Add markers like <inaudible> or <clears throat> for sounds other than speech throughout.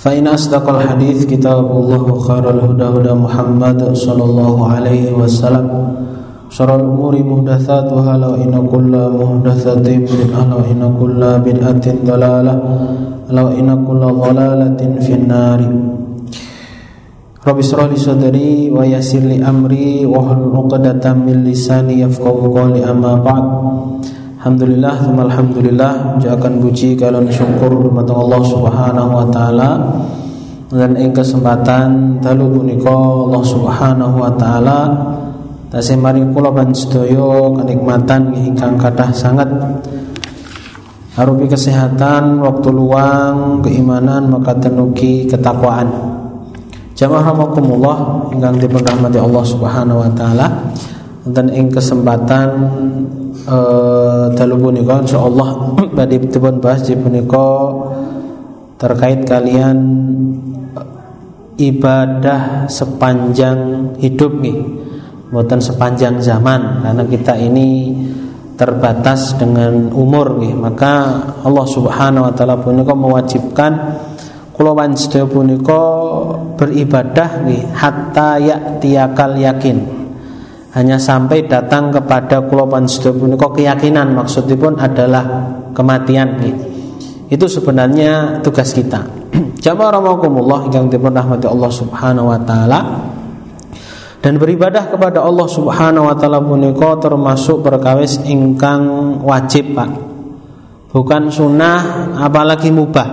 فإن أصدق الحديث كتاب الله وخير الهدى هدى محمد صلى الله عليه وسلم. شر الأمور محدثاتها لو إن كل محدثة بدعة لو إن كل بدعة ضلالة لو إن كل ضلالة في النار. رب اشرح لي صدري ويسر لي أمري واحلل عقدة من لساني يفقهوا قولي أما بعد. Alhamdulillah, alhamdulillah Jangan puji kalian syukur Dumateng Allah subhanahu wa ta'ala Dan ing kesempatan Dalu punika Allah subhanahu wa ta'ala Tasih mari kula sedaya kenikmatan ingkang kathah sangat Harupi kesehatan, waktu luang, keimanan, maka tenuki ketakwaan. Jamaah rahmakumullah ingkang dipun rahmati Allah Subhanahu wa taala. Dan ing kesempatan dalu punika insyaallah <clears throat> badhe dipun bahas punika terkait kalian ibadah sepanjang hidup nih bukan sepanjang zaman karena kita ini terbatas dengan umur nih maka Allah Subhanahu wa taala punika mewajibkan kula sedaya punika beribadah nih hatta ya'tiyakal yakin hanya sampai datang kepada kula panjenengan punika keyakinan maksudipun adalah kematian itu sebenarnya tugas kita. <clears throat> Jamaah rahimakumullah yang dipun rahmati Allah Subhanahu wa taala. Dan beribadah kepada Allah Subhanahu wa taala punika termasuk perkawis ingkang wajib Pak. Bukan sunnah apalagi mubah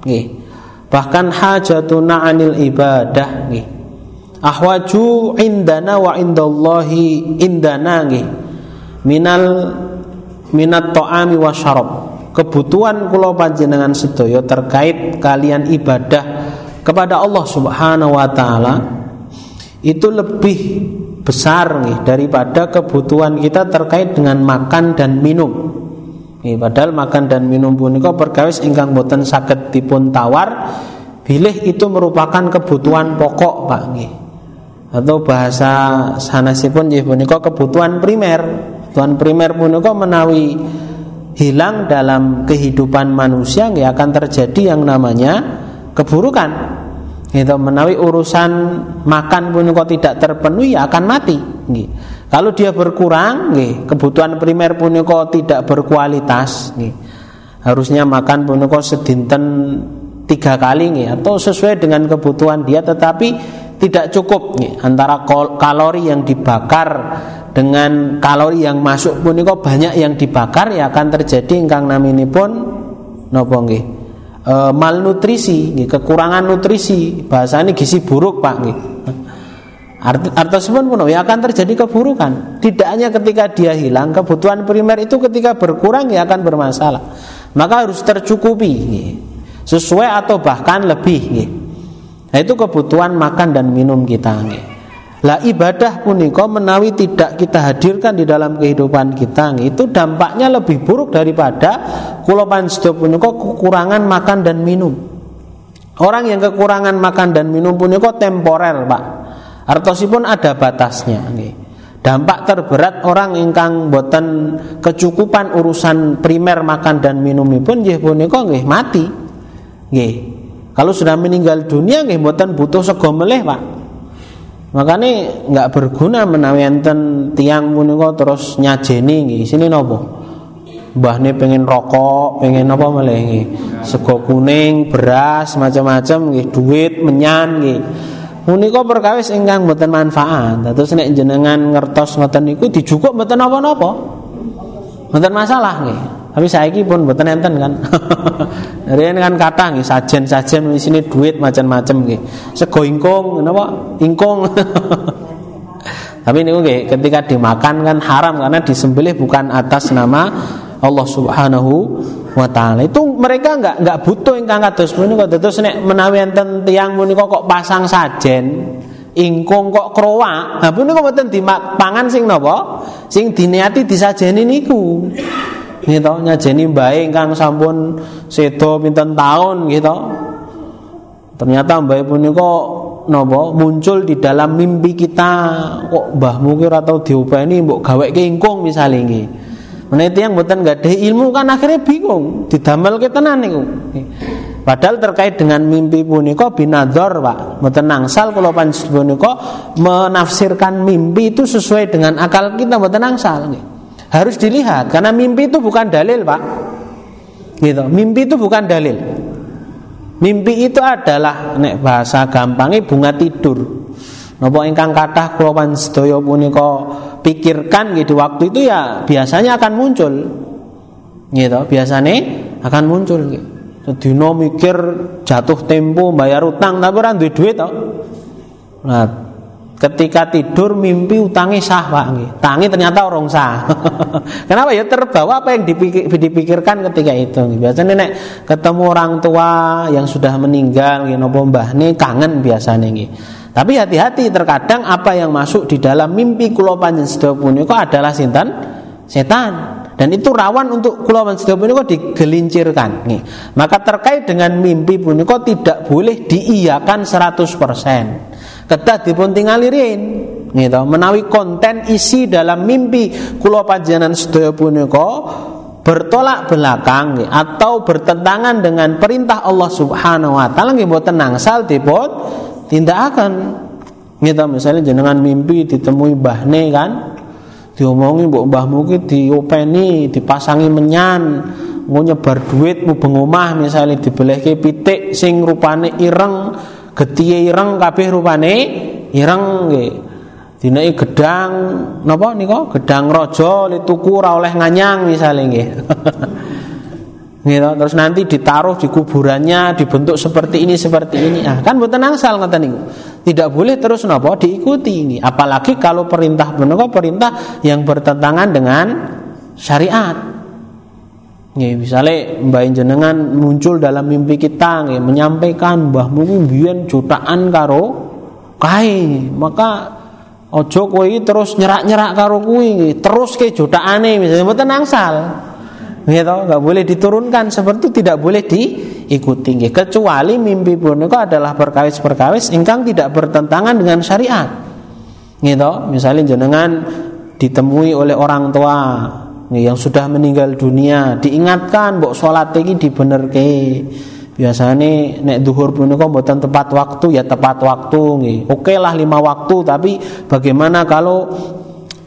nggih. Bahkan hajatuna anil ibadah nggih ahwaju indana wa indallahi indana nggih minal minat ta'ami wa syarab. Kebutuhan kula panjenengan sedaya terkait kalian ibadah kepada Allah Subhanahu wa taala itu lebih besar nih daripada kebutuhan kita terkait dengan makan dan minum. Nih, padahal makan dan minum punika perkawis ingkang boten saged dipun tawar bilih itu merupakan kebutuhan pokok Pak nggih atau bahasa sanesipun nggih punika kebutuhan primer. Kebutuhan primer punika menawi hilang dalam kehidupan manusia nggih akan terjadi yang namanya keburukan. Itu menawi urusan makan punika tidak terpenuhi akan mati nggih. Kalau dia berkurang kebutuhan primer punika tidak berkualitas. Harusnya makan punika sedinten tiga kali nggih atau sesuai dengan kebutuhan dia tetapi tidak cukup nih, antara kalori yang dibakar dengan kalori yang masuk pun kok banyak yang dibakar ya akan terjadi ingkang pun nopo nggih e, malnutrisi kekurangan nutrisi bahasa ini gizi buruk Pak nggih Art, artosipun pun ya akan terjadi keburukan. Tidak hanya ketika dia hilang, kebutuhan primer itu ketika berkurang ya akan bermasalah. Maka harus tercukupi, sesuai atau bahkan lebih. Nah itu kebutuhan makan dan minum kita. Lah ibadah punika menawi tidak kita hadirkan di dalam kehidupan kita itu dampaknya lebih buruk daripada kula panjenengan punika kekurangan makan dan minum. Orang yang kekurangan makan dan minum punika temporer, Pak. Artosipun ada batasnya. Dampak terberat orang ingkang boten kecukupan urusan primer makan dan minum pun nggih punika nggih mati. Nggih. Kalau sudah meninggal dunia nggih mboten butuh sego meleh, Pak. Makanya nggak berguna menawi enten tiang punika terus nyajeni nggih. Sini nopo? Mbahne pengen rokok, pengen apa meleh nggih. Sego kuning, beras, macam-macam nggih, duit, menyan nggih. Punika perkawis ingkang mboten manfaat. Terus nek jenengan ngertos ngoten niku dijukuk mboten napa-napa. Mboten masalah nggih. Tapi saiki pun mboten enten kan. <laughs> Riyen kan kata nggih sajen-sajen di sini duit macam-macam nggih. Sego ingkung napa? Ingkung. <laughs> Tapi niku nggih ketika dimakan kan haram karena disembelih bukan atas nama Allah Subhanahu wa taala. Itu mereka enggak enggak butuh ingkang kados menika terus nek menawi enten tiyang menika kok pasang sajen ingkung kok kroa. Nah punika mboten dipangan sing napa? Sing diniati disajeni niku gitu nyajeni baik kang sampun sedo pinten tahun gitu ternyata mbah punika napa muncul di dalam mimpi kita kok mbahmu ki ora tau diopeni mbok gaweke ingkung misale nggih Menawi yang mboten nggak ada ilmu kan akhirnya bingung, didamel ke tenan. Padahal terkait dengan mimpi punika binador Pak. Mboten nangsal kula punika menafsirkan mimpi itu sesuai dengan akal kita mboten nangsal nggih. Harus dilihat karena mimpi itu bukan dalil Pak. Gitu. Mimpi itu bukan dalil. Mimpi itu adalah nek bahasa gampangnya bunga tidur. Napa ingkang kathah kula sedaya punika pikirkan gitu waktu itu ya biasanya akan muncul. Gitu, biasanya akan muncul gitu. Sedina mikir jatuh tempo bayar utang tapi ora duwe duit to. Nah, ketika tidur mimpi utangi sah Pak. Tangi ternyata orang sah. <laughs> Kenapa ya terbawa apa yang dipikir, dipikirkan ketika itu. Biasanya nek ketemu orang tua yang sudah meninggal nggih napa mbahne kangen biasanya nggih. Tapi hati-hati terkadang apa yang masuk di dalam mimpi kula panjenengan punika adalah sinten? Setan dan itu rawan untuk kula sedaya punika digelincirkan nih. Maka terkait dengan mimpi punika tidak boleh diiyakan 100%. Kedah dipun tinggalirin gitu. Menawi konten isi dalam mimpi kula panjenengan sedaya punika bertolak belakang atau bertentangan dengan perintah Allah Subhanahu wa taala nggih mboten nangsal dipun tindakan. Gitu misalnya jenengan mimpi ditemui bahne kan diomongi mbok mbahmu ki diopeni, dipasangi menyan, mau nyebar duit mau bengomah misalnya dibelehke pitik sing rupane ireng, getihe ireng kabeh rupane ireng nggih. Gedang napa nika? Gedang raja tuku ora oleh nganyang misalnya nggih. <laughs> Terus nanti ditaruh di kuburannya dibentuk seperti ini seperti ini. Ah, kan mboten angsal ngoten niku. Tidak boleh terus napa diikuti ini. Apalagi kalau perintah menika perintah yang bertentangan dengan syariat. Nggih, misalnya mbah jenengan muncul dalam mimpi kita nggih menyampaikan mbahmu biyen jutaan karo kae, maka ojo kowe terus nyerak-nyerak karo kuwi terus ke jutaane misalnya mboten angsal. Gitu nggak boleh diturunkan seperti itu tidak boleh diikuti kecuali mimpi punika adalah perkawis-perkawis ingkang tidak bertentangan dengan syariat. Gitu misalnya jenengan ditemui oleh orang tua yang sudah meninggal dunia diingatkan mbok sholat iki dibenerke. Biasanya nek duhur punika mboten tepat waktu ya tepat waktu nggih. Oke lah lima waktu tapi bagaimana kalau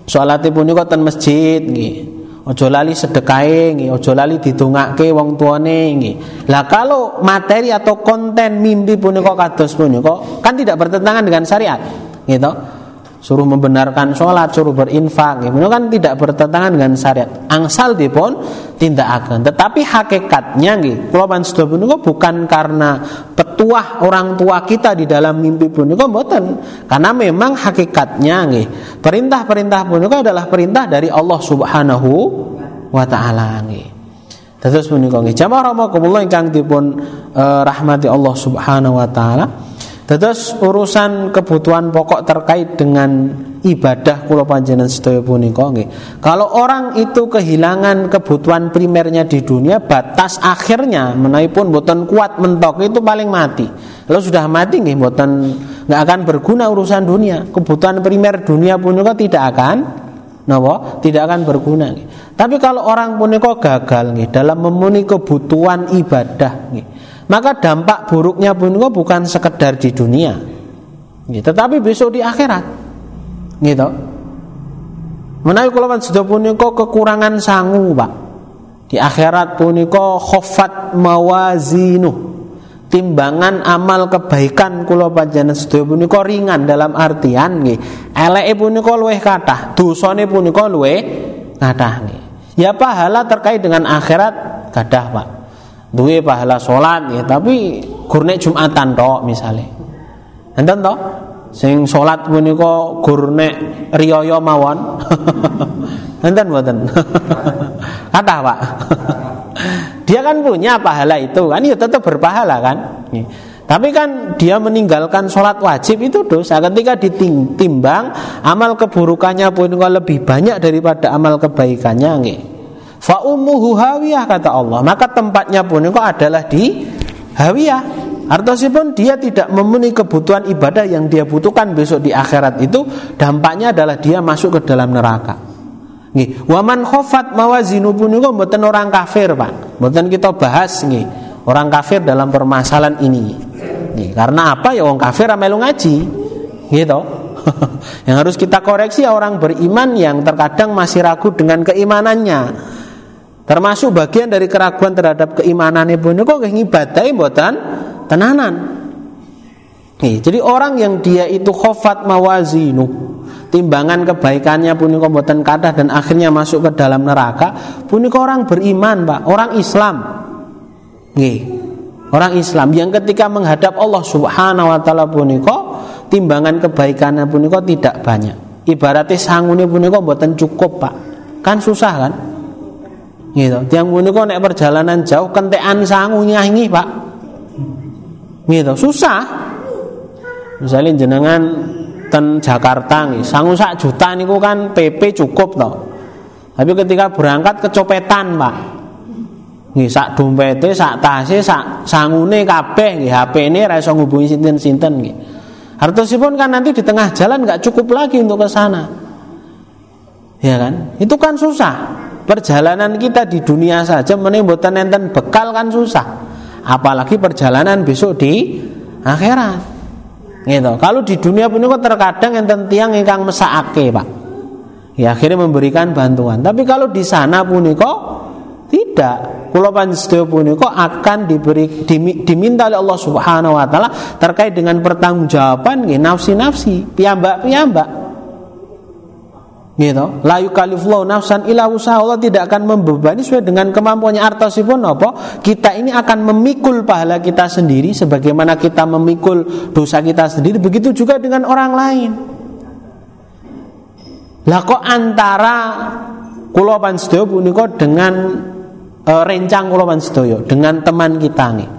sholat punika ten masjid nggih. Ojo lali sedekahe nggih, ojo lali didongake wong tuane nggih. Lah kalau materi atau konten mimpi punika kados punika kan tidak bertentangan dengan syariat, gitu suruh membenarkan sholat, suruh berinfak, itu kan tidak bertentangan dengan syariat. Angsal dipun akan. Tetapi hakikatnya nggih, kula panjenengan punika bukan karena petuah orang tua kita di dalam mimpi punika mboten. Karena memang hakikatnya nggih, perintah-perintah punika adalah perintah dari Allah Subhanahu wa taala nggih. Terus punika nggih, jamaah rahimakumullah ingkang dipun eh, rahmati Allah Subhanahu wa taala. Terus urusan kebutuhan pokok terkait dengan ibadah kula panjenengan sedaya punika nggih. Kalau orang itu kehilangan kebutuhan primernya di dunia, batas akhirnya menaipun boten kuat mentok itu paling mati. Kalau sudah mati nggih boten nggak akan berguna urusan dunia. Kebutuhan primer dunia punika tidak akan napa? Tidak akan berguna nggih. Tapi kalau orang punika gagal nggih dalam memenuhi kebutuhan ibadah nggih maka dampak buruknya pun bukan sekedar di dunia. Gitu, tetapi besok di akhirat. Gitu. Menawi kula sudah punika kekurangan sangu Pak. Di akhirat punika khofat mawazinu. Timbangan amal kebaikan kula panjenengan sedaya punika ringan dalam artian nggih. Eleke punika luwih kathah dosane punika luwih kathah nggih. Ya pahala terkait dengan akhirat kathah Pak duwe pahala sholat ya tapi gurne Jumatan tok misale. Enten to? Sing sholat punika gurne riyaya mawon. <laughs> Enten mboten? <laughs> Kata Pak. <laughs> dia kan punya pahala itu kan ya tetap berpahala kan. Tapi kan dia meninggalkan sholat wajib itu dosa Ketika ditimbang Amal keburukannya pun lebih banyak daripada amal kebaikannya nggih. Fa ummuhu hawiyah kata Allah. Maka tempatnya pun itu adalah di hawiyah. Artinya dia tidak memenuhi kebutuhan ibadah yang dia butuhkan besok di akhirat itu dampaknya adalah dia masuk ke dalam neraka. Nih, waman khofat mawazinu pun itu mboten orang kafir, Pak. Mboten kita bahas nih. orang kafir dalam permasalahan ini. Nih, karena apa ya orang kafir amelu ngaji. Gitu. <laughs> yang harus kita koreksi ya orang beriman yang terkadang masih ragu dengan keimanannya. Termasuk bagian dari keraguan terhadap keimanan ibu kok ngibadahi mboten tenanan. Nih, jadi orang yang dia itu khofat mawazinu timbangan kebaikannya punika mboten kathah dan akhirnya masuk ke dalam neraka punika orang beriman Pak orang Islam Nggih. Orang Islam yang ketika menghadap Allah Subhanahu wa taala punika timbangan kebaikannya punika tidak banyak. Ibaratnya punika mboten cukup, Pak. Kan susah kan? Gitu. Tiang punika nek perjalanan jauh kentekan sangu nyanyi, Pak. Gitu, susah. Misalnya jenengan ten Jakarta nih, sangu sak juta niku kan PP cukup toh. Tapi ketika berangkat kecopetan, Pak. Nggih sak dompete, sak tase, sak sangune kabeh nggih HP-ne ra iso ngubungi sinten-sinten nggih. Hartosipun kan nanti di tengah jalan nggak cukup lagi untuk ke sana. Ya kan? Itu kan susah. Perjalanan kita di dunia saja menimbulkan enten bekal kan susah. Apalagi perjalanan besok di akhirat. Gitu. Kalau di dunia pun kok terkadang enten tiang ingkang mesakake, Pak. Ya akhirnya memberikan bantuan. Tapi kalau di sana pun kok tidak kula panjenengan punika akan diberi diminta oleh Allah Subhanahu wa taala terkait dengan pertanggungjawaban nafsi-nafsi piyambak-piyambak gitu. La yukallifullahu nafsan illa usaha Allah tidak akan membebani sesuai dengan kemampuannya. Artosipun apa? Kita ini akan memikul pahala kita sendiri sebagaimana kita memikul dosa kita sendiri. Begitu juga dengan orang lain. Lah kok antara kula panjenengan punika dengan e, rencang kula sedaya dengan teman kita nih.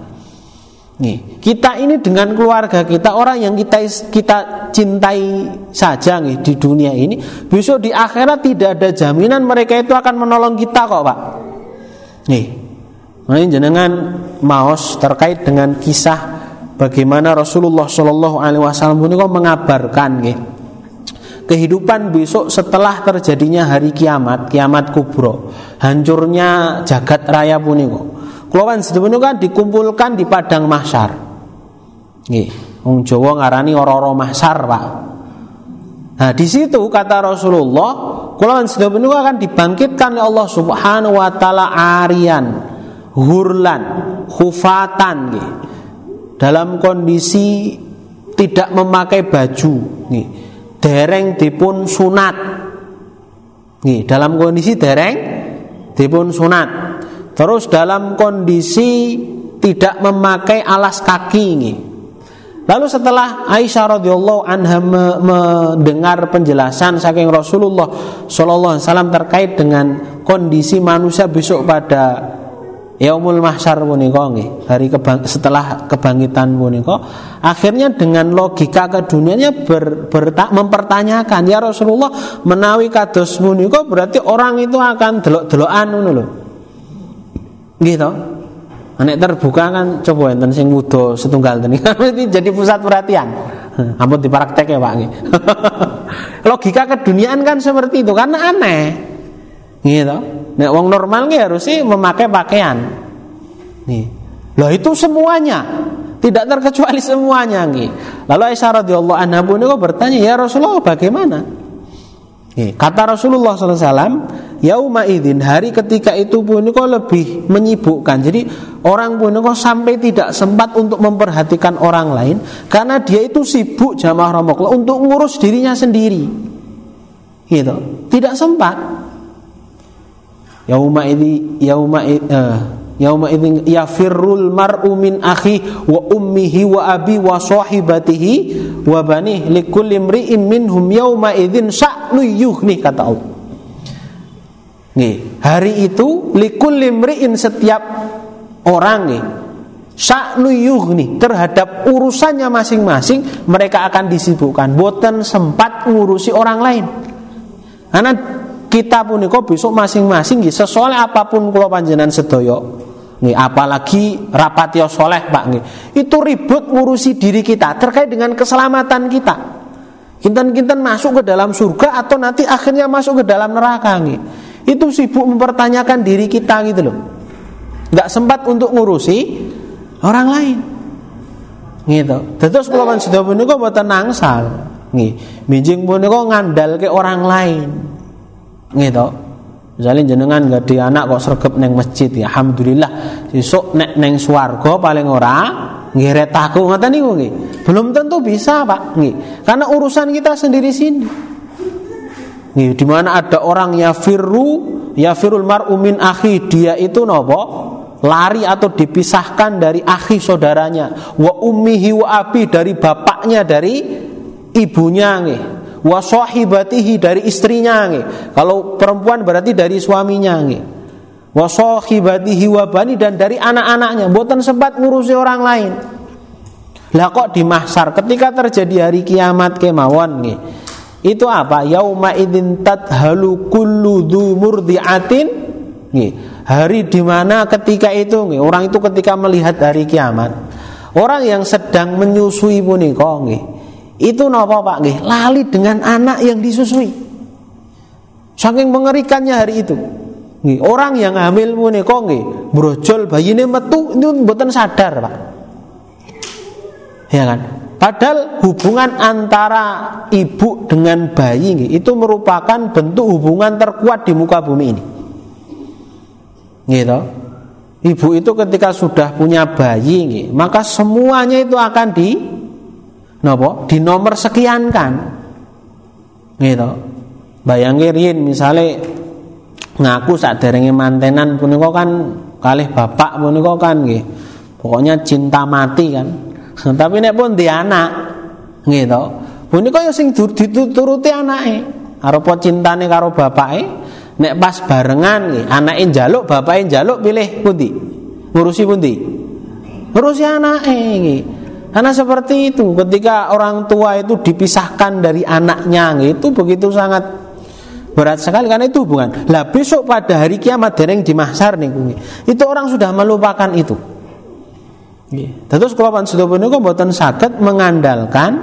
Nih, kita ini dengan keluarga kita orang yang kita kita cintai saja nih di dunia ini, besok di akhirat tidak ada jaminan mereka itu akan menolong kita kok, Pak. Nih. Ini jenengan maos terkait dengan kisah bagaimana Rasulullah Shallallahu alaihi wasallam mengabarkan nih kehidupan besok setelah terjadinya hari kiamat, kiamat kubro, hancurnya jagat raya puniko. Kulawan sedoyo kan dikumpulkan di padang mahsyar. Nggih, wong Jawa ngarani ora-ora mahsyar, Pak. Nah, di situ kata Rasulullah, kulawan sedoyo akan dibangkitkan oleh Allah Subhanahu wa taala arian, hurlan, khufatan nggih. Dalam kondisi tidak memakai baju nggih dereng dipun sunat. Nih, dalam kondisi dereng dipun sunat. Terus dalam kondisi tidak memakai alas kaki nih. Lalu setelah Aisyah radhiyallahu anha mendengar penjelasan saking Rasulullah sallallahu alaihi wasallam terkait dengan kondisi manusia besok pada Yaumul mahsyar punika nggih, hari kebang, setelah kebangkitan punika, akhirnya dengan logika kedunianya ber, ber, mempertanyakan, ya Rasulullah menawi kados punika berarti orang itu akan delok-delokan ngono lho. Gitu. Nek terbuka kan coba enten sing muda setunggal teni. <laughs> Mesti jadi pusat perhatian. <laughs> Ampun dipraktek ya Pak. <laughs> Logika keduniaan kan seperti itu karena aneh. Gitu. Nek wong normal nggih harus sih memakai pakaian. Nih. Loh itu semuanya. Tidak terkecuali semuanya nih. Lalu Aisyah radhiyallahu anha pun bertanya, "Ya Rasulullah, bagaimana?" Kata Rasulullah SAW, yauma idin hari ketika itu pun kok lebih menyibukkan. Jadi orang pun kok sampai tidak sempat untuk memperhatikan orang lain karena dia itu sibuk jamaah romokllah untuk ngurus dirinya sendiri. Gitu. Tidak sempat yauma idzi yauma uh, yauma idzin yafirrul mar'u min akhi wa ummihi wa abi wa sahibatihi wa bani likulli imri'in minhum yauma idzin sya'nu yughni kata Allah. Nih, hari itu likulli imri'in setiap orang nih Sya'nu yughni terhadap urusannya masing-masing mereka akan disibukkan. Boten sempat ngurusi orang lain. Karena kita punika besok masing-masing nggih sesoleh apa pun kula panjenengan sedaya nih apalagi rapatio soleh pak nih itu ribut ngurusi diri kita terkait dengan keselamatan kita kinten-kinten masuk ke dalam surga atau nanti akhirnya masuk ke dalam neraka nih itu sibuk mempertanyakan diri kita gitu loh nggak sempat untuk ngurusi orang lain. Gitu. Terus kalau sudah punika mboten nangsal. Nggih. Minjing punika ke orang lain. Gitu. Misalnya jenengan nggak di anak kok sergap neng masjid ya, alhamdulillah. Sesuk nek neng swarga paling ora nggih retaku ngoten niku nggih. Belum tentu bisa, Pak. Nggih. Karena urusan kita sendiri sini. Nggih, di mana ada orang ya firru, ya firul mar'u min akhi, dia itu nopo? lari atau dipisahkan dari akhi saudaranya wa ummihi wa abi dari bapaknya dari ibunya nggih wa sahibatihi dari istrinya nggih kalau perempuan berarti dari suaminya nggih wa sahibatihi wa bani dan dari anak-anaknya. Mboten sempat ngurusi orang lain. Lah kok di mahsar ketika terjadi hari kiamat kemawon nggih itu apa? Yauma idzin tadhalu kullu dzu murdiatin nggih Hari di mana ketika itu orang itu ketika melihat hari kiamat, orang yang sedang menyusui punika nggih. Itu napa Pak nggih? Lali dengan anak yang disusui. Saking mengerikannya hari itu. Nggih, orang yang hamil punika nggih, brojol bayine metu itu mboten sadar, Pak. Ya kan? Padahal hubungan antara ibu dengan bayi nggih, itu merupakan bentuk hubungan terkuat di muka bumi ini gitu ibu itu ketika sudah punya bayi maka semuanya itu akan di nopo di nomor sekian kan? Gitu. Bayangin misalnya ngaku saat derenge mantenan punika kan kalih bapak punika kan gitu pokoknya cinta mati kan. <laughs> Tapi nek pun di anak gitu. Punika ya sing dituruti anake. Arupa cintane karo bapake Nek pas barengan nih, anake njaluk, bapake njaluk pilih pundi? Ngurusi pundi? Ngurusi anake nggih. Karena seperti itu, ketika orang tua itu dipisahkan dari anaknya itu begitu sangat berat sekali karena itu hubungan. Lah besok pada hari kiamat dereng di mahsar nih itu orang sudah melupakan itu. Terus kalau sudah punika mboten sakit mengandalkan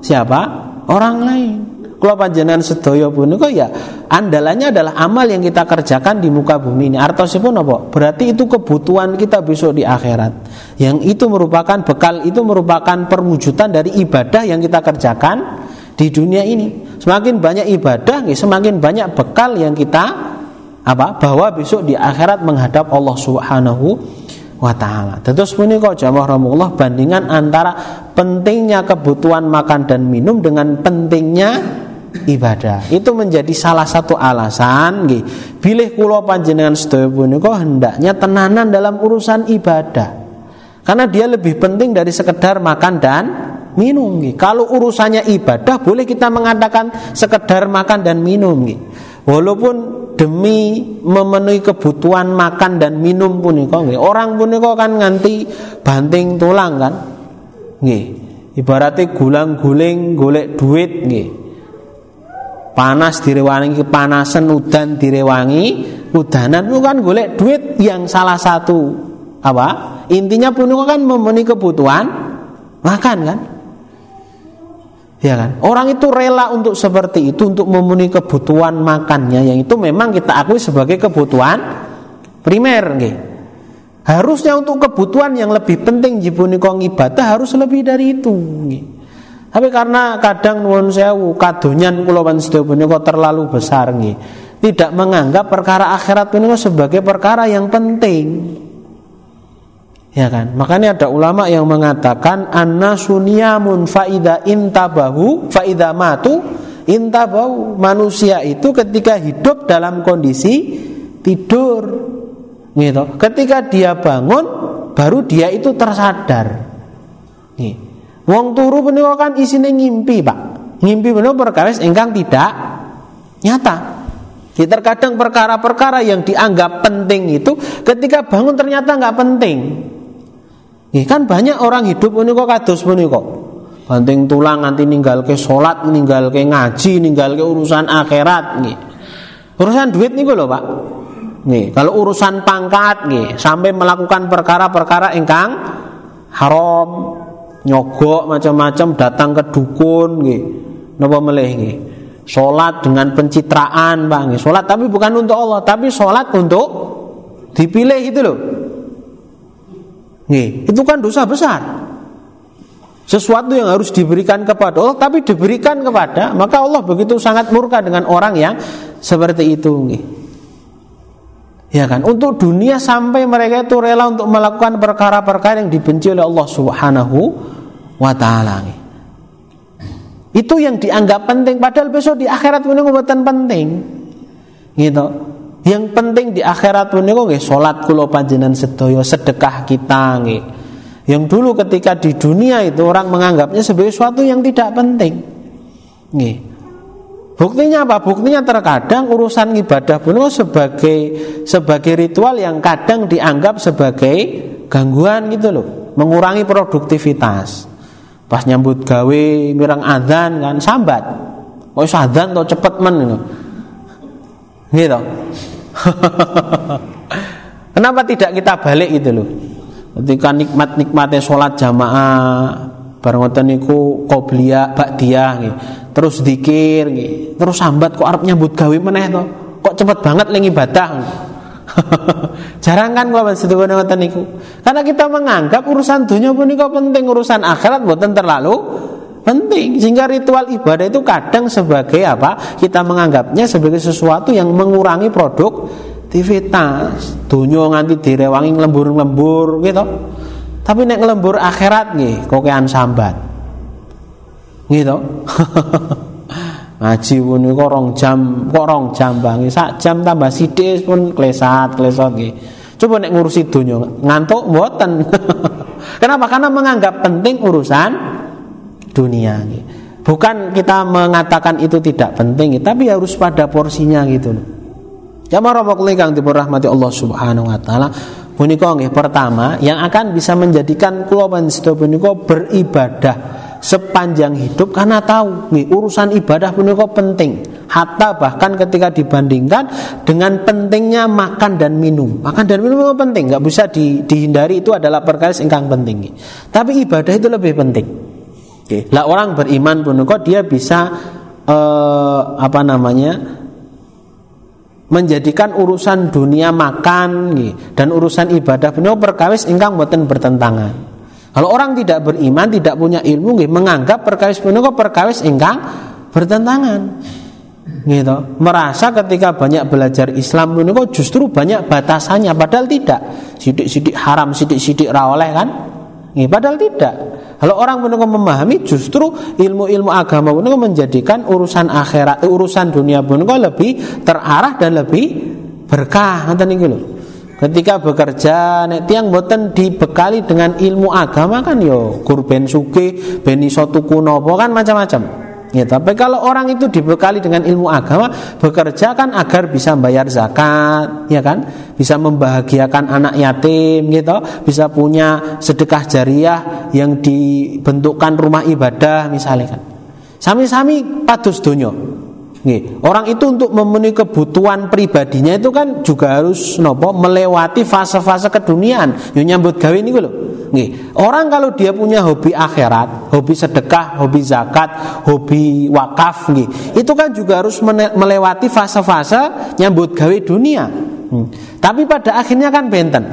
siapa? Orang lain. Kalau panjenengan sedaya punika ya andalannya adalah amal yang kita kerjakan di muka bumi ini. Artosipun apa? Berarti itu kebutuhan kita besok di akhirat. Yang itu merupakan bekal itu merupakan perwujudan dari ibadah yang kita kerjakan di dunia ini. Semakin banyak ibadah, semakin banyak bekal yang kita apa? Bawa besok di akhirat menghadap Allah Subhanahu wa taala. Terus kok jamaah rahmatullah bandingan antara pentingnya kebutuhan makan dan minum dengan pentingnya ibadah. Itu menjadi salah satu alasan nggih. Bilih kula panjenengan sedaya punika hendaknya tenanan dalam urusan ibadah. Karena dia lebih penting dari sekedar makan dan minum nggih. Kalau urusannya ibadah boleh kita mengatakan sekedar makan dan minum nggih. Walaupun demi memenuhi kebutuhan makan dan minum punika nggih. Orang punika kan nganti banting tulang kan. Nggih. Ibaratnya gulang-guling golek duit nggih panas direwangi kepanasan udan direwangi. Udanan itu kan golek duit yang salah satu apa? Intinya pun kan memenuhi kebutuhan makan kan? Ya kan? Orang itu rela untuk seperti itu untuk memenuhi kebutuhan makannya yang itu memang kita akui sebagai kebutuhan primer nggih. Harusnya untuk kebutuhan yang lebih penting jipunika ibadah harus lebih dari itu nggih tapi karena kadang nuwun sewu kadonyan kula panjenengan kok terlalu besar nih. Tidak menganggap perkara akhirat punika sebagai perkara yang penting. Ya kan? Makanya ada ulama yang mengatakan anna sunyamun faida intabahu faida matu intabahu. Manusia itu ketika hidup dalam kondisi tidur gitu. Ketika dia bangun baru dia itu tersadar. Nih. Wong turu punika kan isine ngimpi, Pak. Ngimpi punika perkara ingkang tidak nyata. Jadi terkadang perkara-perkara yang dianggap penting itu ketika bangun ternyata nggak penting. Ya, kan banyak orang hidup punika kados punika. Banting tulang nanti ninggal ke sholat, ninggal ke ngaji, ninggal ke urusan akhirat nih. Urusan duit nih loh pak. Nih, kalau urusan pangkat nih, sampai melakukan perkara-perkara ingkang haram, nyogok macam-macam datang ke dukun nggih napa melih nggih salat dengan pencitraan Pak nggih salat tapi bukan untuk Allah tapi salat untuk dipilih itu loh Nih, itu kan dosa besar. Sesuatu yang harus diberikan kepada Allah tapi diberikan kepada, maka Allah begitu sangat murka dengan orang yang seperti itu. Nih. Ya kan, untuk dunia sampai mereka itu rela untuk melakukan perkara-perkara yang dibenci oleh Allah Subhanahu wa taala. Itu yang dianggap penting padahal besok di akhirat pun buatan penting. Gitu. Yang penting di akhirat pun nggih salat kula panjenengan sedaya sedekah kita nggih. Yang dulu ketika di dunia itu orang menganggapnya sebagai sesuatu yang tidak penting. Nggih. Buktinya apa? Buktinya terkadang urusan ibadah pun sebagai sebagai ritual yang kadang dianggap sebagai gangguan gitu loh, mengurangi produktivitas. Pas nyambut gawe mirang adzan kan sambat. Oh adzan to cepet men gitu. Gitu. <laughs> Kenapa tidak kita balik itu loh? Ketika nikmat-nikmatnya sholat jamaah bareng niku qobliyah ba'diyah nggih. Terus nggih. Terus sambat kok arep nyambut gawe meneh to. Kok cepet banget ling ibadah. <laughs> Jarang kan kula sedaya ngoten niku. Karena kita menganggap urusan dunia punika penting, urusan akhirat buatan terlalu penting. Sehingga ritual ibadah itu kadang sebagai apa? Kita menganggapnya sebagai sesuatu yang mengurangi produktivitas. Dunia nganti direwangi lembur-lembur gitu. Tapi nek lembur akhirat nih, kokean sambat. Gitu. <laughs> ngaji pun kok rong jam kok rong jam bang? Sak jam tambah sidik pun klesat klesot nggih. Coba nek ngurusi dunia ngantuk mboten. <laughs> Kenapa? Karena menganggap penting urusan dunia nih bukan kita mengatakan itu tidak penting tapi harus pada porsinya gitu loh. Jamaah Rabbul kang dirahmati Allah Subhanahu wa taala. Punika nggih pertama yang akan bisa menjadikan kula panjenengan beribadah sepanjang hidup karena tahu nih, urusan ibadah punika penting. Hatta bahkan ketika dibandingkan dengan pentingnya makan dan minum. Makan dan minum itu penting nggak bisa di, dihindari itu adalah perkara yang penting. Tapi ibadah itu lebih penting. Oke. lah orang beriman punika dia bisa eh, apa namanya menjadikan urusan dunia makan dan urusan ibadah punika perkawis ingkang boten bertentangan kalau orang tidak beriman, tidak punya ilmu, gitu, menganggap perkawis punika perkawis ingkang bertentangan. Gitu. Merasa ketika banyak belajar Islam punika justru banyak batasannya, padahal tidak. Sidik-sidik haram, sidik-sidik rawoleh kan? Gitu. Padahal tidak. Kalau orang punika memahami justru ilmu-ilmu agama punika menjadikan urusan akhirat, urusan dunia punika lebih terarah dan lebih berkah. Nanti nih Ketika bekerja nek tiang boten dibekali dengan ilmu agama kan yo kurben suke ben iso tuku kan macam-macam. Ya, tapi kalau orang itu dibekali dengan ilmu agama, bekerja kan agar bisa bayar zakat, ya kan? Bisa membahagiakan anak yatim gitu, bisa punya sedekah jariah yang dibentukkan rumah ibadah misalnya kan. Sami-sami patus dunyo. Nih, orang itu untuk memenuhi kebutuhan pribadinya itu kan juga harus nopo melewati fase-fase keduniaan. Yo nyambut gawe ini loh. Nih, orang kalau dia punya hobi akhirat, hobi sedekah, hobi zakat, hobi wakaf, nih, itu kan juga harus melewati fase-fase nyambut gawe dunia. Hmm. Tapi pada akhirnya kan benten.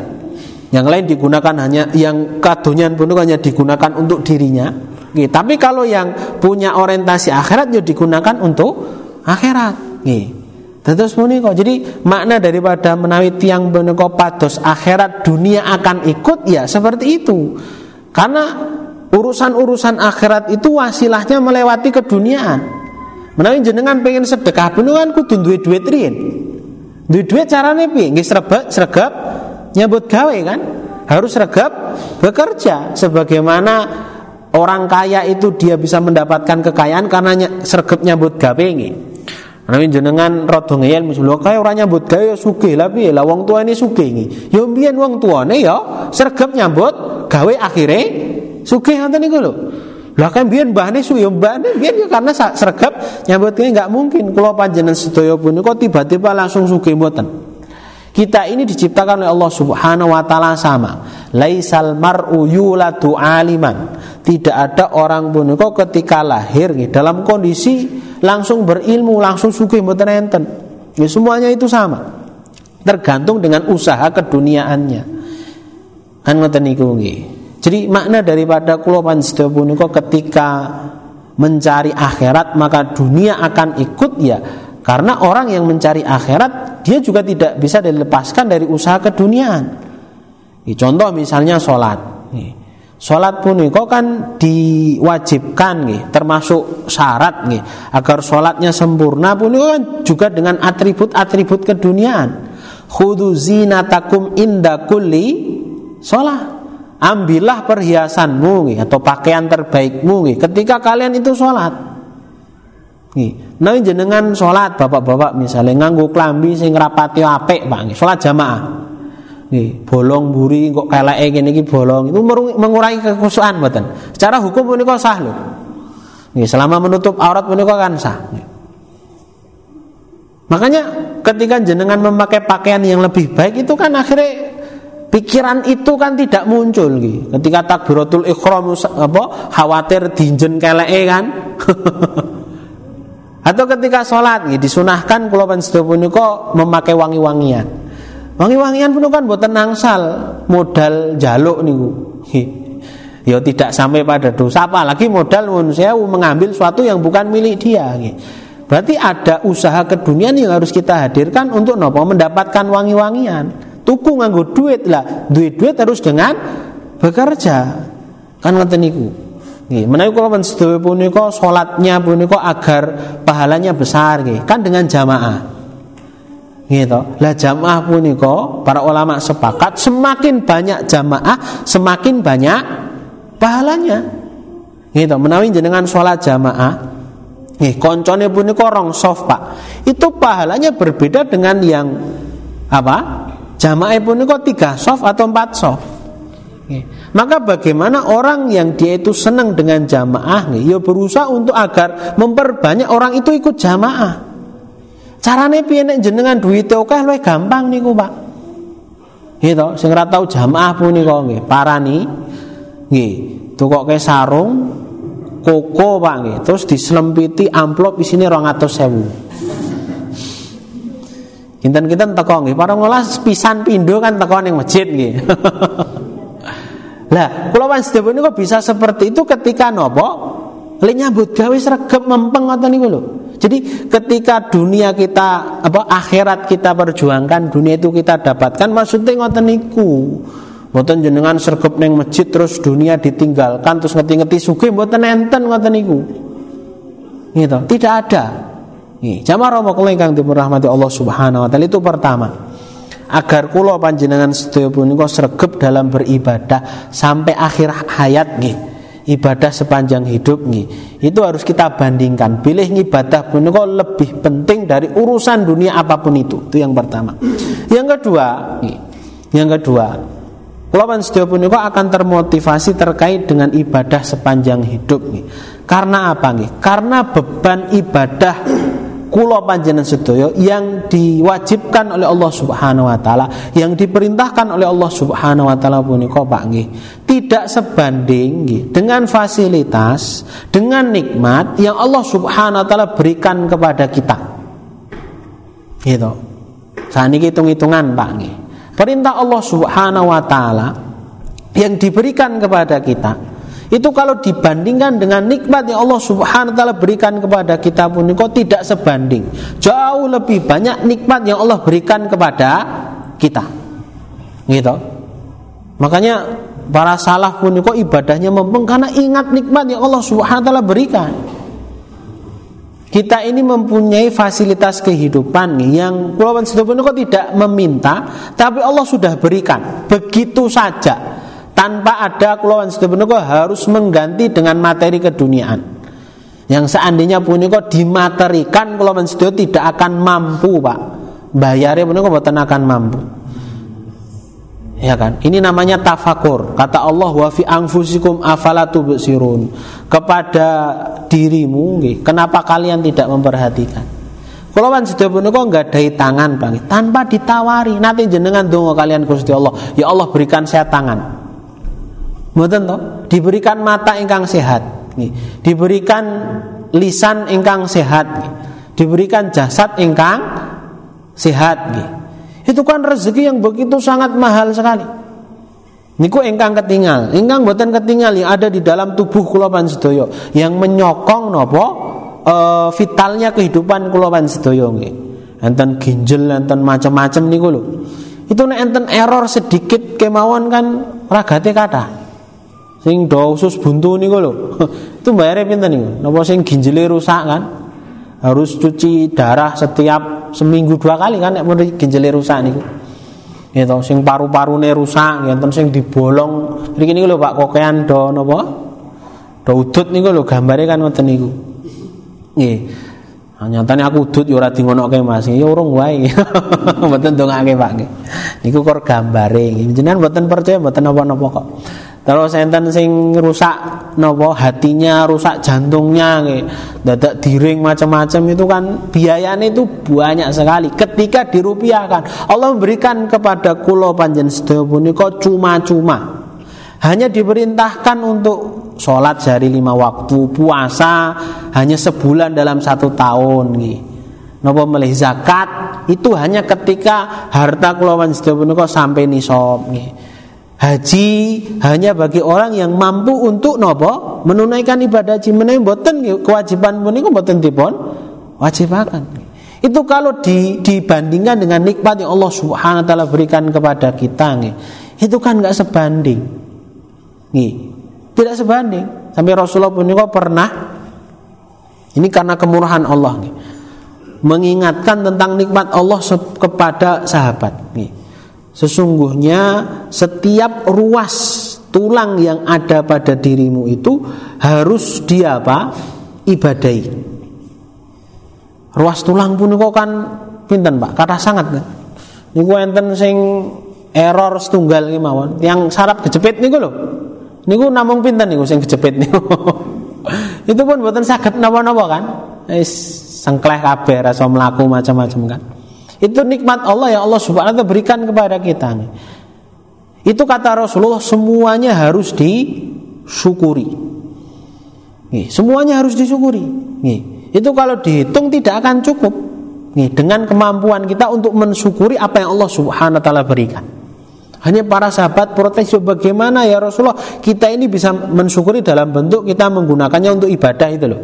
Yang lain digunakan hanya yang kadunian pun hanya digunakan untuk dirinya. Nih, tapi kalau yang punya orientasi akhirat ya digunakan untuk akhirat nggih Terus kok. Jadi makna daripada menawi tiang menika pados akhirat dunia akan ikut ya seperti itu. Karena urusan-urusan akhirat itu wasilahnya melewati keduniaan. Menawi jenengan pengen sedekah pun kan kudu duwe duit riyen. Duwe duit carane piye? Nggih sregep sregep nyambut gawe kan? Harus sregep bekerja sebagaimana orang kaya itu dia bisa mendapatkan kekayaan karena sregep nyambut gawe nggih. Nek jenengan rada ngeyel mesti kaya ora nyambut gawe ya sugih lah piye lah wong tuane sugih iki. Ya mbiyen wong tuane ya sregep nyambut gawe akhire sugih ngoten niku lho. Lah kan biyen mbahne su ya mbahne biyen ya karena sregep nyambut gawe enggak mungkin kula panjenengan sedaya punika tiba-tiba langsung sugih mboten. Kita ini diciptakan oleh Allah Subhanahu wa taala sama. Laisal mar'u yuladu aliman. Tidak ada orang punika ketika lahir dalam kondisi langsung berilmu, langsung sugih mboten enten. Ya semuanya itu sama. Tergantung dengan usaha keduniaannya. Kan ngoten niku nggih. Jadi makna daripada kula panjenengan punika ketika mencari akhirat maka dunia akan ikut ya karena orang yang mencari akhirat dia juga tidak bisa dilepaskan dari usaha keduniaan. Contoh misalnya sholat. Sholat punika kan diwajibkan nih, termasuk syarat nih, agar sholatnya sempurna punika kan juga dengan atribut-atribut keduniaan. Khudu zinatakum inda kulli sholat. Ambillah perhiasanmu nih, atau pakaian terbaikmu nih, ketika kalian itu sholat. Nih, nah jenengan sholat bapak-bapak misalnya nganggu klambi sing rapati apik pak nih, sholat jamaah. Nih, bolong buri kok keleke ngene iki bolong itu mengurangi kekhusyuan mboten. Secara hukum punika sah lho. Nih, selama menutup aurat punika kan sah. Nih. Makanya ketika jenengan memakai pakaian yang lebih baik itu kan akhirnya pikiran itu kan tidak muncul gitu. Ketika takbiratul ikhram apa khawatir dinjen keleke kan. <laughs> Atau ketika sholat gitu, disunahkan kula panjenengan memakai wangi-wangian. Wangi-wangian pun kan buat nangsal modal jaluk niku. Ya tidak sampai pada dosa apalagi modal manusia mengambil sesuatu yang bukan milik dia. Berarti ada usaha keduniaan yang harus kita hadirkan untuk nopo mendapatkan wangi-wangian. Tuku nganggo duit lah, duit duit harus dengan bekerja. Kan ngoten niku. Nggih, menawi kula sedaya punika salatnya punika agar pahalanya besar nggih, kan dengan jamaah gitu. Lah jamaah puniko para ulama sepakat semakin banyak jamaah semakin banyak pahalanya. Gitu. Menawi jenengan sholat jamaah Nih, koncone puniko rong soft pak. Itu pahalanya berbeda dengan yang apa? Jamaah puniko tiga soft atau empat soft. Maka bagaimana orang yang dia itu senang dengan jamaah nih, ya berusaha untuk agar memperbanyak orang itu ikut jamaah. Carane piye jenengan duwite akeh luwih gampang niku, Pak. To, sing ora tau jamaah punika nggih, parani nggih, tukoke sarung koko Pak nggih, terus diselempiti amplop isine 200.000. Kinten-kinten teko nggih, para ngolah pisan pindho kan teko ning masjid nggih. <laughs> Lah, kula panjenengan niku bisa seperti itu ketika nopo? Lek nyambut gawe sregep mempeng ngoten niku lho. Jadi ketika dunia kita apa akhirat kita perjuangkan, dunia itu kita dapatkan maksudnya ngoten niku. Mboten jenengan sergep neng masjid terus dunia ditinggalkan terus ngeti-ngeti sugih mboten enten ngoten niku. Gitu. Tidak ada. Nih, jamaah romo kula ingkang dirahmati Allah Subhanahu wa taala itu pertama. Agar kula panjenengan sedaya punika sregep dalam beribadah sampai akhir hayat nggih. Ibadah sepanjang hidup nih itu harus kita bandingkan. Pilih ibadah pun kok lebih penting dari urusan dunia apa pun itu. Itu yang pertama. Yang kedua yang kedua Kulawan setia punika akan termotivasi terkait dengan ibadah sepanjang hidup nih. Karena apa nih? Karena beban ibadah Kulo panjenengan sedaya yang diwajibkan oleh Allah Subhanahu wa taala, yang diperintahkan oleh Allah Subhanahu wa taala punika Pak nggih, tidak sebanding nggih dengan fasilitas, dengan nikmat yang Allah Subhanahu wa taala berikan kepada kita. Gitu. Saat ini hitung-hitungan Pak nggih. Perintah Allah Subhanahu wa taala yang diberikan kepada kita itu kalau dibandingkan dengan nikmat yang Allah Subhanahu wa taala berikan kepada kita pun kok tidak sebanding. Jauh lebih banyak nikmat yang Allah berikan kepada kita. Gitu. Makanya para salaf pun kok ibadahnya mempeng karena ingat nikmat yang Allah Subhanahu wa taala berikan. Kita ini mempunyai fasilitas kehidupan yang Pulau kok tidak meminta, tapi Allah sudah berikan begitu saja tanpa ada kulawan sebenarnya harus mengganti dengan materi keduniaan. Yang seandainya punika dimaterikan kulawan sedaya tidak akan mampu pak. Bayarnya punika buatan akan mampu. Ya kan? Ini namanya tafakur. Kata Allah wa fi anfusikum afalatu besirun kepada dirimu kenapa kalian tidak memperhatikan? Kalau kan sudah punika ada tangan bang tanpa ditawari. Nanti jenengan dongo kalian Gusti Allah. Ya Allah berikan saya tangan Mboten toh? Diberikan mata ingkang sehat, nih. Diberikan lisan ingkang sehat, nih. Diberikan jasad ingkang sehat, nih. Itu kan rezeki yang begitu sangat mahal sekali. Niku ingkang ketinggal, ingkang boten ketinggal yang ada di dalam tubuh kula panjenengan yang menyokong nopo e, vitalnya kehidupan kula panjenengan nggih. Enten ginjal, enten macam-macam niku lho. Itu enten error sedikit kemauan kan ragate kata. Sing do usus buntu niku lho. <laughs> itu bayare pinten niku? Napa sing ginjele rusak kan? Harus cuci darah setiap seminggu dua kali kan nek ginjele rusak niku. Gitu sing paru-parune rusak ngenten sing dibolong. Mriki niku lho Pak kokean do napa? Do udut niku lho gambare kan ngoten niku. Nggih. Nah, nyatane aku udut ya ora dingonoke Mas. Ya urung wae. <laughs> Mboten dongake Pak niku kor gambare. Jenengan mboten percaya mboten napa-napa kok Terus enten sing rusak nopo hatinya, rusak jantungnya, dadak diring macam-macam itu kan biayanya itu banyak sekali. Ketika dirupiahkan, Allah memberikan kepada kulo panjen sedaya punika cuma-cuma. Hanya diperintahkan untuk sholat sehari lima waktu, puasa hanya sebulan dalam satu tahun. Nopo melih zakat itu hanya ketika harta kulo panjen sedaya punika sampai nisab. Nih. Haji hanya bagi orang yang mampu untuk nopo menunaikan ibadah haji menawi boten kewajiban punika boten dipun wajibakan. Itu kalau di, dibandingkan dengan nikmat yang Allah Subhanahu wa taala berikan kepada kita nih, itu kan nggak sebanding. Nih, tidak sebanding. Sampai Rasulullah pun pernah ini karena kemurahan Allah nih, mengingatkan tentang nikmat Allah kepada sahabat nih. Sesungguhnya setiap ruas tulang yang ada pada dirimu itu harus dia apa? ibadai. Ruas tulang pun kok kan pinten Pak? Kata sangat kan. Niku enten sing error setunggal iki mawon. Yang sarap kejepit niku lho. Niku namung pinten niku sing kejepit niku. <laughs> itu pun buatan sakit napa-napa kan. Wis sengkleh kabeh rasa mlaku macam-macam kan. Itu nikmat Allah yang Allah Subhanahu wa taala berikan kepada kita. Itu kata Rasulullah semuanya harus disyukuri. Nih, semuanya harus disyukuri. Nih, itu kalau dihitung tidak akan cukup. Nih, dengan kemampuan kita untuk mensyukuri apa yang Allah Subhanahu wa taala berikan. Hanya para sahabat protes bagaimana ya Rasulullah kita ini bisa mensyukuri dalam bentuk kita menggunakannya untuk ibadah itu loh.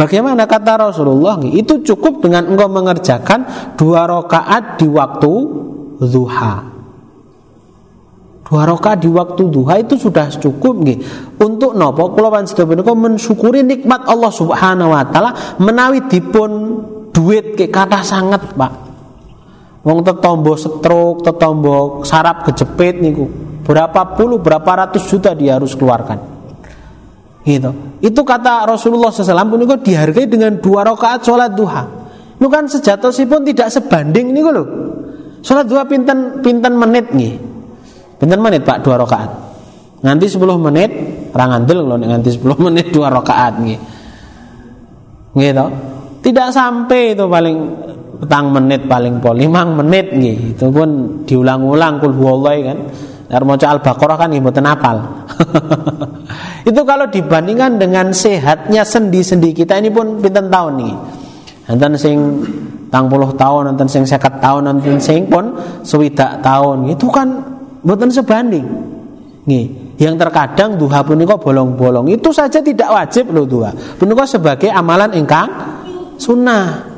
Bagaimana kata Rasulullah? Itu cukup dengan engkau mengerjakan dua rakaat di waktu duha. Dua rakaat di waktu duha itu sudah cukup nggih. Untuk nopo kula panjenengan mensyukuri nikmat Allah Subhanahu wa taala menawi dipun duit ke kata sangat, Pak. Wong tetombo stroke, tetombo sarap kejepit niku. Berapa puluh, berapa ratus juta dia harus keluarkan. Gitu. Itu kata Rasulullah SAW pun itu dihargai dengan dua rakaat sholat duha. Itu kan sejatuh pun tidak sebanding nih loh. Sholat duha pinten pinten menit nih. Pinten menit pak dua rakaat. Nganti 10 menit, rangandel kalau nganti 10 <laughs> menit dua rakaat nih. Gitu. Tidak sampai itu paling petang menit paling pol limang menit nih. Itu pun diulang-ulang kul kan. Dar maca Al-Baqarah kan ibu apal. <laughs> itu kalau dibandingkan dengan sehatnya sendi-sendi kita ini pun pinten tahun nih. Enten sing tang puluh tahun, enten sing sekat tahun, enten sing pun sewidak tahun. Itu kan bukan sebanding. Nih, yang terkadang duha punika bolong-bolong itu saja tidak wajib loh duha. Punika sebagai amalan engkang sunnah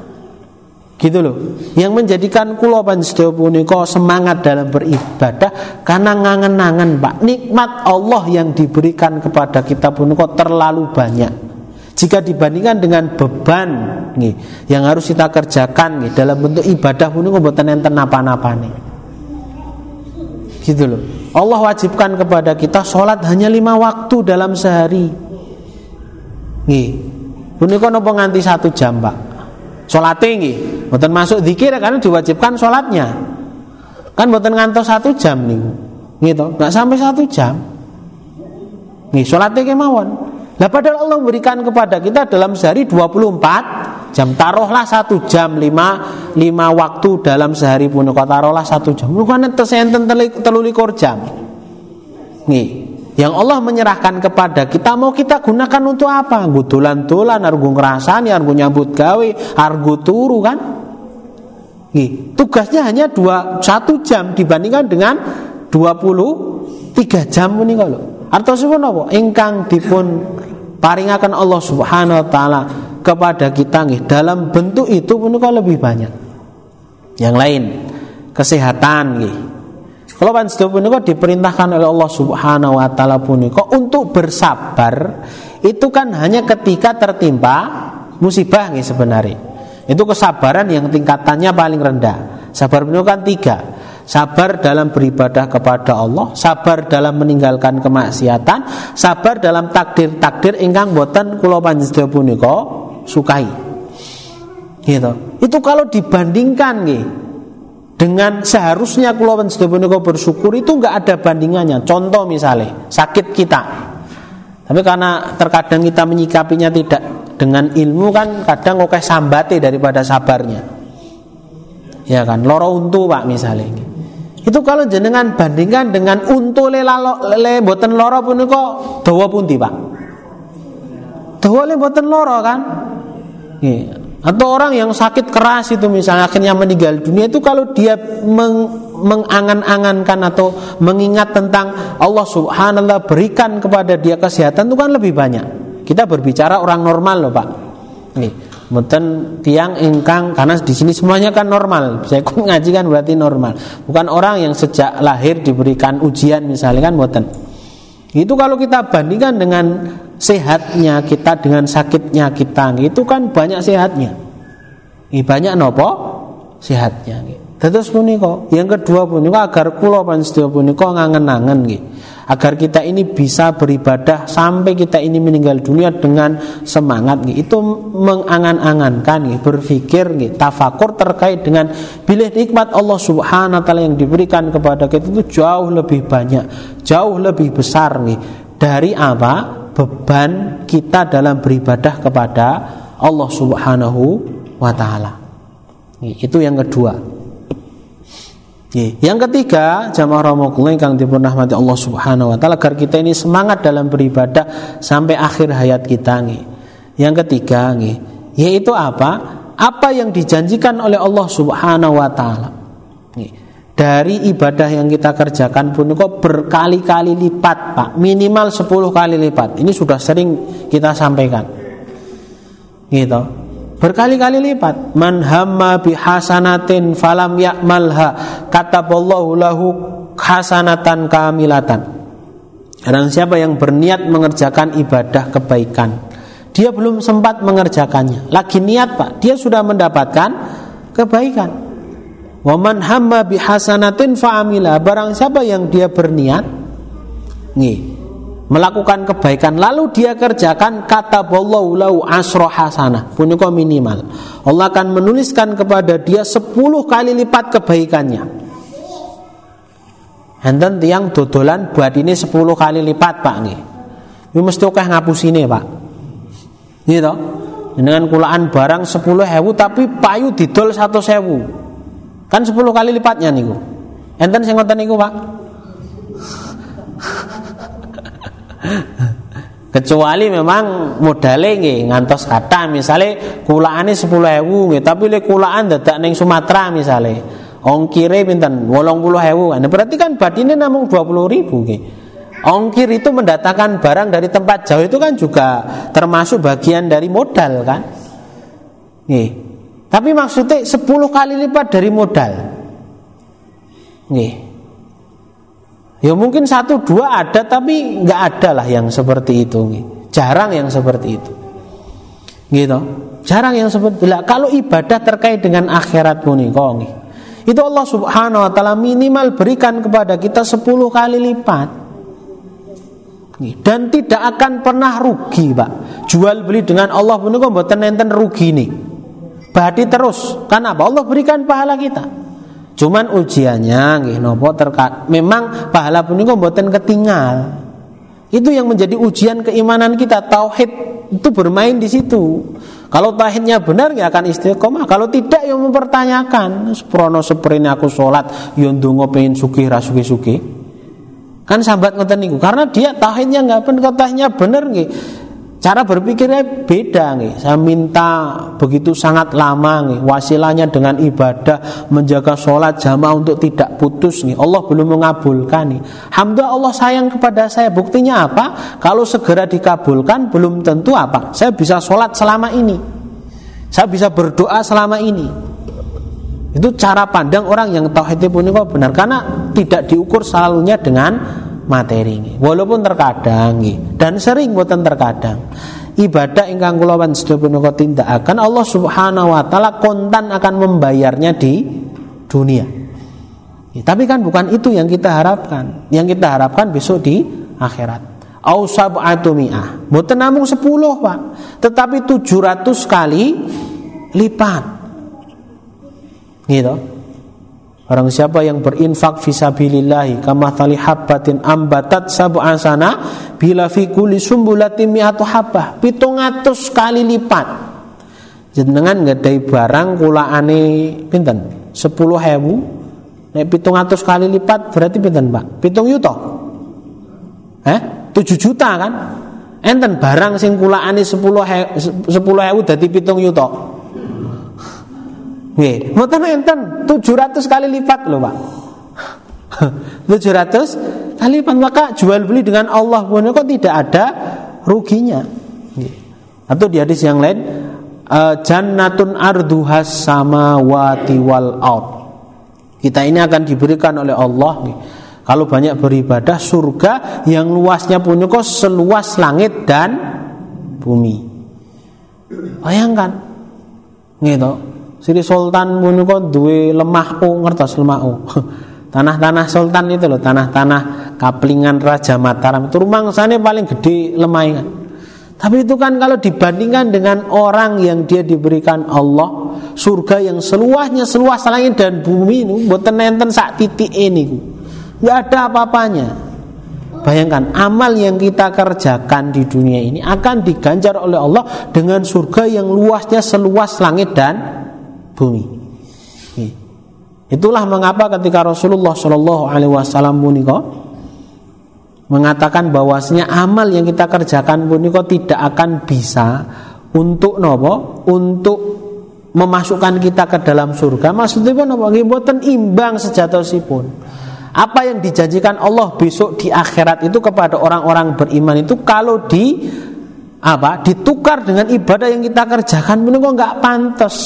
gitu loh. Yang menjadikan kulo panjenengan punika semangat dalam beribadah karena ngangen-ngangen Pak. Nikmat Allah yang diberikan kepada kita punika terlalu banyak. Jika dibandingkan dengan beban nih yang harus kita kerjakan nih dalam bentuk ibadah punika mboten enten napa-napa nih gitu loh. Allah wajibkan kepada kita sholat hanya lima waktu dalam sehari. Nih punika nopo nganti satu jam Pak Sholat tinggi, bukan masuk dikir karena diwajibkan sholatnya. Kan bukan ngantos satu jam nih, gitu, nggak sampai satu jam. Nih sholat tinggi mawon. Nah padahal Allah memberikan kepada kita dalam sehari 24 jam. Taruhlah satu jam lima, lima waktu dalam sehari pun. Taruhlah satu jam? Bukan tesenten telulikur jam. Nih yang Allah menyerahkan kepada kita mau kita gunakan untuk apa? Gudulan-tulan, argu ngerasani, argu nyambut gawe, argu turu kan? Nih, tugasnya hanya dua, satu jam dibandingkan dengan 24 tiga jam punika lho. Artosipun apa? Ingkang dipun paringaken Allah Subhanahu wa taala kepada kita nggih dalam bentuk itu punika lebih banyak. Yang lain kesehatan nggih. Kalau panjenengan punika diperintahkan oleh Allah Subhanahu wa taala punika untuk bersabar itu kan hanya ketika tertimpa musibah nih sebenarnya. Itu kesabaran yang tingkatannya paling rendah. Sabar itu kan tiga. Sabar dalam beribadah kepada Allah, sabar dalam meninggalkan kemaksiatan, sabar dalam takdir-takdir ingkang boten kula panjenengan punika sukai. Gitu. Itu kalau dibandingkan nih dengan seharusnya kula panjenengan punika bersyukur itu nggak ada bandingannya. Contoh misalnya sakit kita. Tapi karena terkadang kita menyikapinya tidak dengan ilmu kan kadang oke sambate daripada sabarnya ya kan loro untu pak misalnya itu kalau jenengan bandingkan dengan untu le lalo le boten loro pun kok dawa pundi pak dawa le boten loro kan. Atau orang yang sakit keras itu misalnya akhirnya meninggal dunia itu kalau dia meng, mengangan-angankan atau mengingat tentang Allah Subhanallah berikan kepada dia kesehatan itu kan lebih banyak kita berbicara orang normal loh pak nih Mboten tiang ingkang karena di sini semuanya kan normal. Saya ngaji kan berarti normal. Bukan orang yang sejak lahir diberikan ujian misalnya kan mboten. Itu kalau kita bandingkan dengan sehatnya kita dengan sakitnya kita, itu kan banyak sehatnya. Ini banyak nopo sehatnya. Terus puniko, yang kedua puniko agar kulo panjenengan puniko ngangen-angen gitu agar kita ini bisa beribadah sampai kita ini meninggal dunia dengan semangat itu mengangan-angankan berpikir tafakur terkait dengan pilih nikmat Allah Subhanahu wa taala yang diberikan kepada kita itu jauh lebih banyak jauh lebih besar nih dari apa? Beban kita dalam beribadah kepada Allah Subhanahu wa taala. Itu yang kedua yang ketiga, jamaah rahmatullah yang dipurnahmati Allah Subhanahu wa taala agar kita ini semangat dalam beribadah sampai akhir hayat kita nih. Yang ketiga nih, yaitu apa? Apa yang dijanjikan oleh Allah Subhanahu wa taala. Dari ibadah yang kita kerjakan pun kok berkali-kali lipat, Pak. Minimal 10 kali lipat. Ini sudah sering kita sampaikan. Gitu berkali-kali lipat. Man hamma bihasanatin falam ya'malha kataballahu lahu hasanatan kamilatan. Dan siapa yang berniat mengerjakan ibadah kebaikan dia belum sempat mengerjakannya. Lagi niat Pak dia sudah mendapatkan kebaikan. Waman hamma bihasanatin fa'amila barang siapa yang dia berniat nih melakukan kebaikan lalu dia kerjakan kata wallahu lau asro hasanah minimal. Allah akan menuliskan kepada dia 10 kali lipat kebaikannya. Enten tiang dodolan buat ini 10 kali lipat pak nih ini mesti oke ngapus ini pak gitu dengan kulaan barang 10 hewu tapi payu didol satu sewu kan 10 kali lipatnya niku. Enten sing ngoten niku pak kecuali memang modalnya nggih ngantos kata misalnya kulaane 10.000 nggih tapi le kulaan dadak ning Sumatera misalnya ongkire pinten? 80.000 kan berarti kan batine namung 20.000 nggih. Ongkir itu mendatangkan barang dari tempat jauh itu kan juga termasuk bagian dari modal kan? Nggih. Tapi maksudnya 10 kali lipat dari modal. Nggih Ya mungkin satu dua ada tapi nggak ada lah yang seperti itu. Jarang yang seperti itu. Gitu. Jarang yang seperti itu. Kalau ibadah terkait dengan akhirat punika itu Allah Subhanahu wa taala minimal berikan kepada kita 10 kali lipat. Dan tidak akan pernah rugi, Pak. Jual beli dengan Allah punika mboten enten rugi nih. Badi terus. Kenapa? Allah berikan pahala kita. Cuman ujiannya nggih nopo terkat memang pahala punika mboten ketinggal. Itu yang menjadi ujian keimanan kita tauhid itu bermain di situ. Kalau tauhidnya benar ya akan istiqomah. Kalau tidak ya mempertanyakan. Seprono seprene aku sholat, yo ya ndonga pengen sugih ra sugih-sugih. Kan sambat ngoten niku karena dia tauhidnya nggak benar, tauhidnya benar nggih. Cara berpikirnya beda nih. Saya minta begitu sangat lama nih. Wasilahnya dengan ibadah menjaga sholat jamaah untuk tidak putus nih. Allah belum mengabulkan nih. Alhamdulillah Allah sayang kepada saya. Buktinya apa? Kalau segera dikabulkan belum tentu apa? Saya bisa sholat selama ini. Saya bisa berdoa selama ini. Itu cara pandang orang yang tauhid pun benar karena tidak diukur selalunya dengan materi ini. Walaupun terkadang dan sering buatan terkadang ibadah ingkang kula panjenengan tindak akan Allah Subhanahu wa taala kontan akan membayarnya di dunia. Ya, tapi kan bukan itu yang kita harapkan. Yang kita harapkan besok di akhirat. Au sab'atu mi'ah. Mboten namung 10, Pak. Tetapi 700 kali lipat. Gitu. Orang siapa yang berinfak fisabilillahi kama thali habbatin ambatat sab'an sana bila fi kulli sumbulatin mi'atu habbah 700 kali lipat. Jenengan ngadai barang kulaane pinten? 10.000 nek 700 kali lipat berarti pinten, Pak? 7 yuta. Eh? 7 juta kan? Enten barang sing kulaane 10 10.000 dadi 7 yuta. Nggih, mboten enten 700 kali lipat loh, Pak. <laughs> 700 kali lipat maka jual beli dengan Allah pun kok tidak ada ruginya. Atau di hadis yang lain uh, jannatun arduhas samawati wal ard. Kita ini akan diberikan oleh Allah nih. Kalau banyak beribadah surga yang luasnya pun kok seluas langit dan bumi. Bayangkan. Gitu. Sri Sultan punika duwe lemah u ngertos lemah u. <laughs> Tanah-tanah sultan itu loh, tanah-tanah kaplingan Raja Mataram itu rumah sana paling gede lemah Tapi itu kan kalau dibandingkan dengan orang yang dia diberikan Allah surga yang seluasnya seluas langit dan bumi ini buat nenten sak titik ini nggak ada apa-apanya. Bayangkan amal yang kita kerjakan di dunia ini akan diganjar oleh Allah dengan surga yang luasnya seluas langit dan bumi. Itulah mengapa ketika Rasulullah Shallallahu Alaihi Wasallam puniko mengatakan bahwasanya amal yang kita kerjakan puniko tidak akan bisa untuk nopo untuk memasukkan kita ke dalam surga. Maksudnya nopo Buatan imbang sejatosipun. Apa yang dijanjikan Allah besok di akhirat itu kepada orang-orang beriman itu kalau di apa ditukar dengan ibadah yang kita kerjakan kok nggak pantas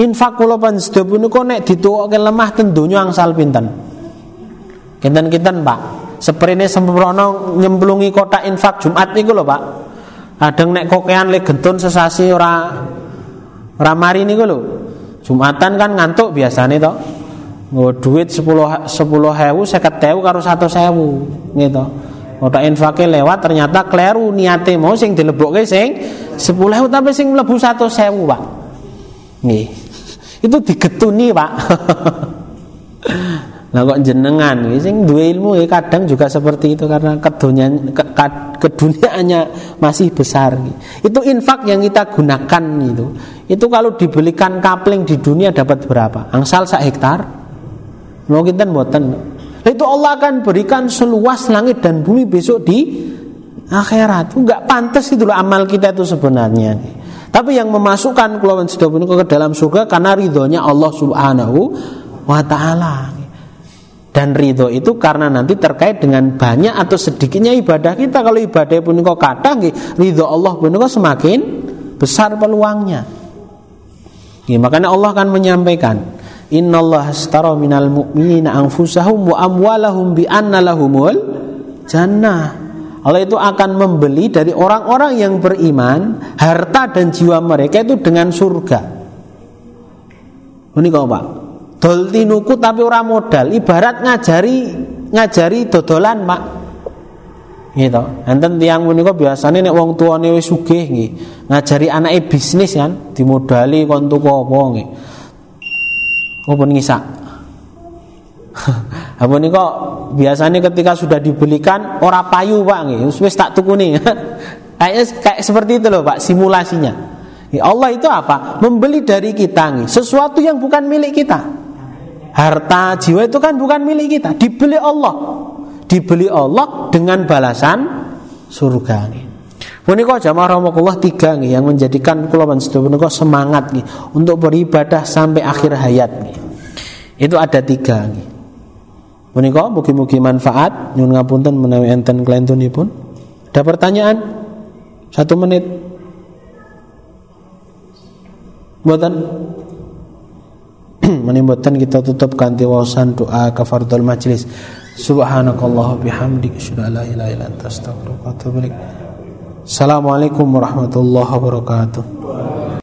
Infak kula panjenengan punika nek dituwokke lemah ten donya angsal pinten? Kinten-kinten, Pak. Seprene sempurna nyemplungi kotak infak Jumat niku lho, Pak. Kadang nek kokean le gentun sesasi ora ora mari niku lho. Jumatan kan ngantuk biasane to. Nggo duit 10 10.000 50.000 karo 100.000 gitu. Kotak infake lewat ternyata kleru niate mau sing dilebokke sing 10.000 tapi sing mlebu 100.000, Pak. Nggih. Itu digetuni, Pak. <laughs> Nah kok jenengan sing dua ilmu ya kadang juga seperti itu karena keduniaan ke, keduniaannya masih besar. Itu infak yang kita gunakan itu. Itu kalau dibelikan kapling di dunia dapat berapa? Angsal sak hektar. Mau kita buatan. Itu Allah akan berikan seluas langit dan bumi besok di akhirat. Enggak pantas itu amal kita itu sebenarnya. Tapi yang memasukkan kulawan sedaya ke dalam surga karena ridhonya Allah Subhanahu wa taala. Dan ridho itu karena nanti terkait dengan banyak atau sedikitnya ibadah kita. Kalau ibadah pun kok kadang ridho Allah pun kok semakin besar peluangnya. Ya, makanya Allah akan menyampaikan Inna Allah astara minal mu'minina anfusahum wa amwalahum bi anna lahumul jannah Allah itu akan membeli dari orang-orang yang beriman harta dan jiwa mereka itu dengan surga. Ini kau pak, dol tapi orang modal, ibarat ngajari ngajari dodolan pak. Gitu. Enten tiang kau biasanya nek wong tua wis sugih nggih, ngajari anaknya bisnis kan, dimodali kon tuku apa nggih. Apa ngisak? <laughs> Apa kok biasanya ketika sudah dibelikan ora payu Pak wis tak tukuni. <laughs> Kayaknya kayak seperti itu loh Pak simulasinya. Ya Allah itu apa? Membeli dari kita nih, sesuatu yang bukan milik kita. Harta jiwa itu kan bukan milik kita, dibeli Allah. Dibeli Allah dengan balasan surga nih. Menika jamaah rahmatullah tiga nih yang menjadikan kula panjenengan menika semangat nih untuk beribadah sampai akhir hayat nih. Itu ada tiga nih. Menika mugi-mugi manfaat nyun ngapunten menawi enten pun. Ada pertanyaan? Satu menit. Buatan <clears throat> menimbutan kita tutup kanti wawasan doa kafaratul majlis. Subhanakallah bihamdik asyhadu an. Assalamualaikum warahmatullahi wabarakatuh.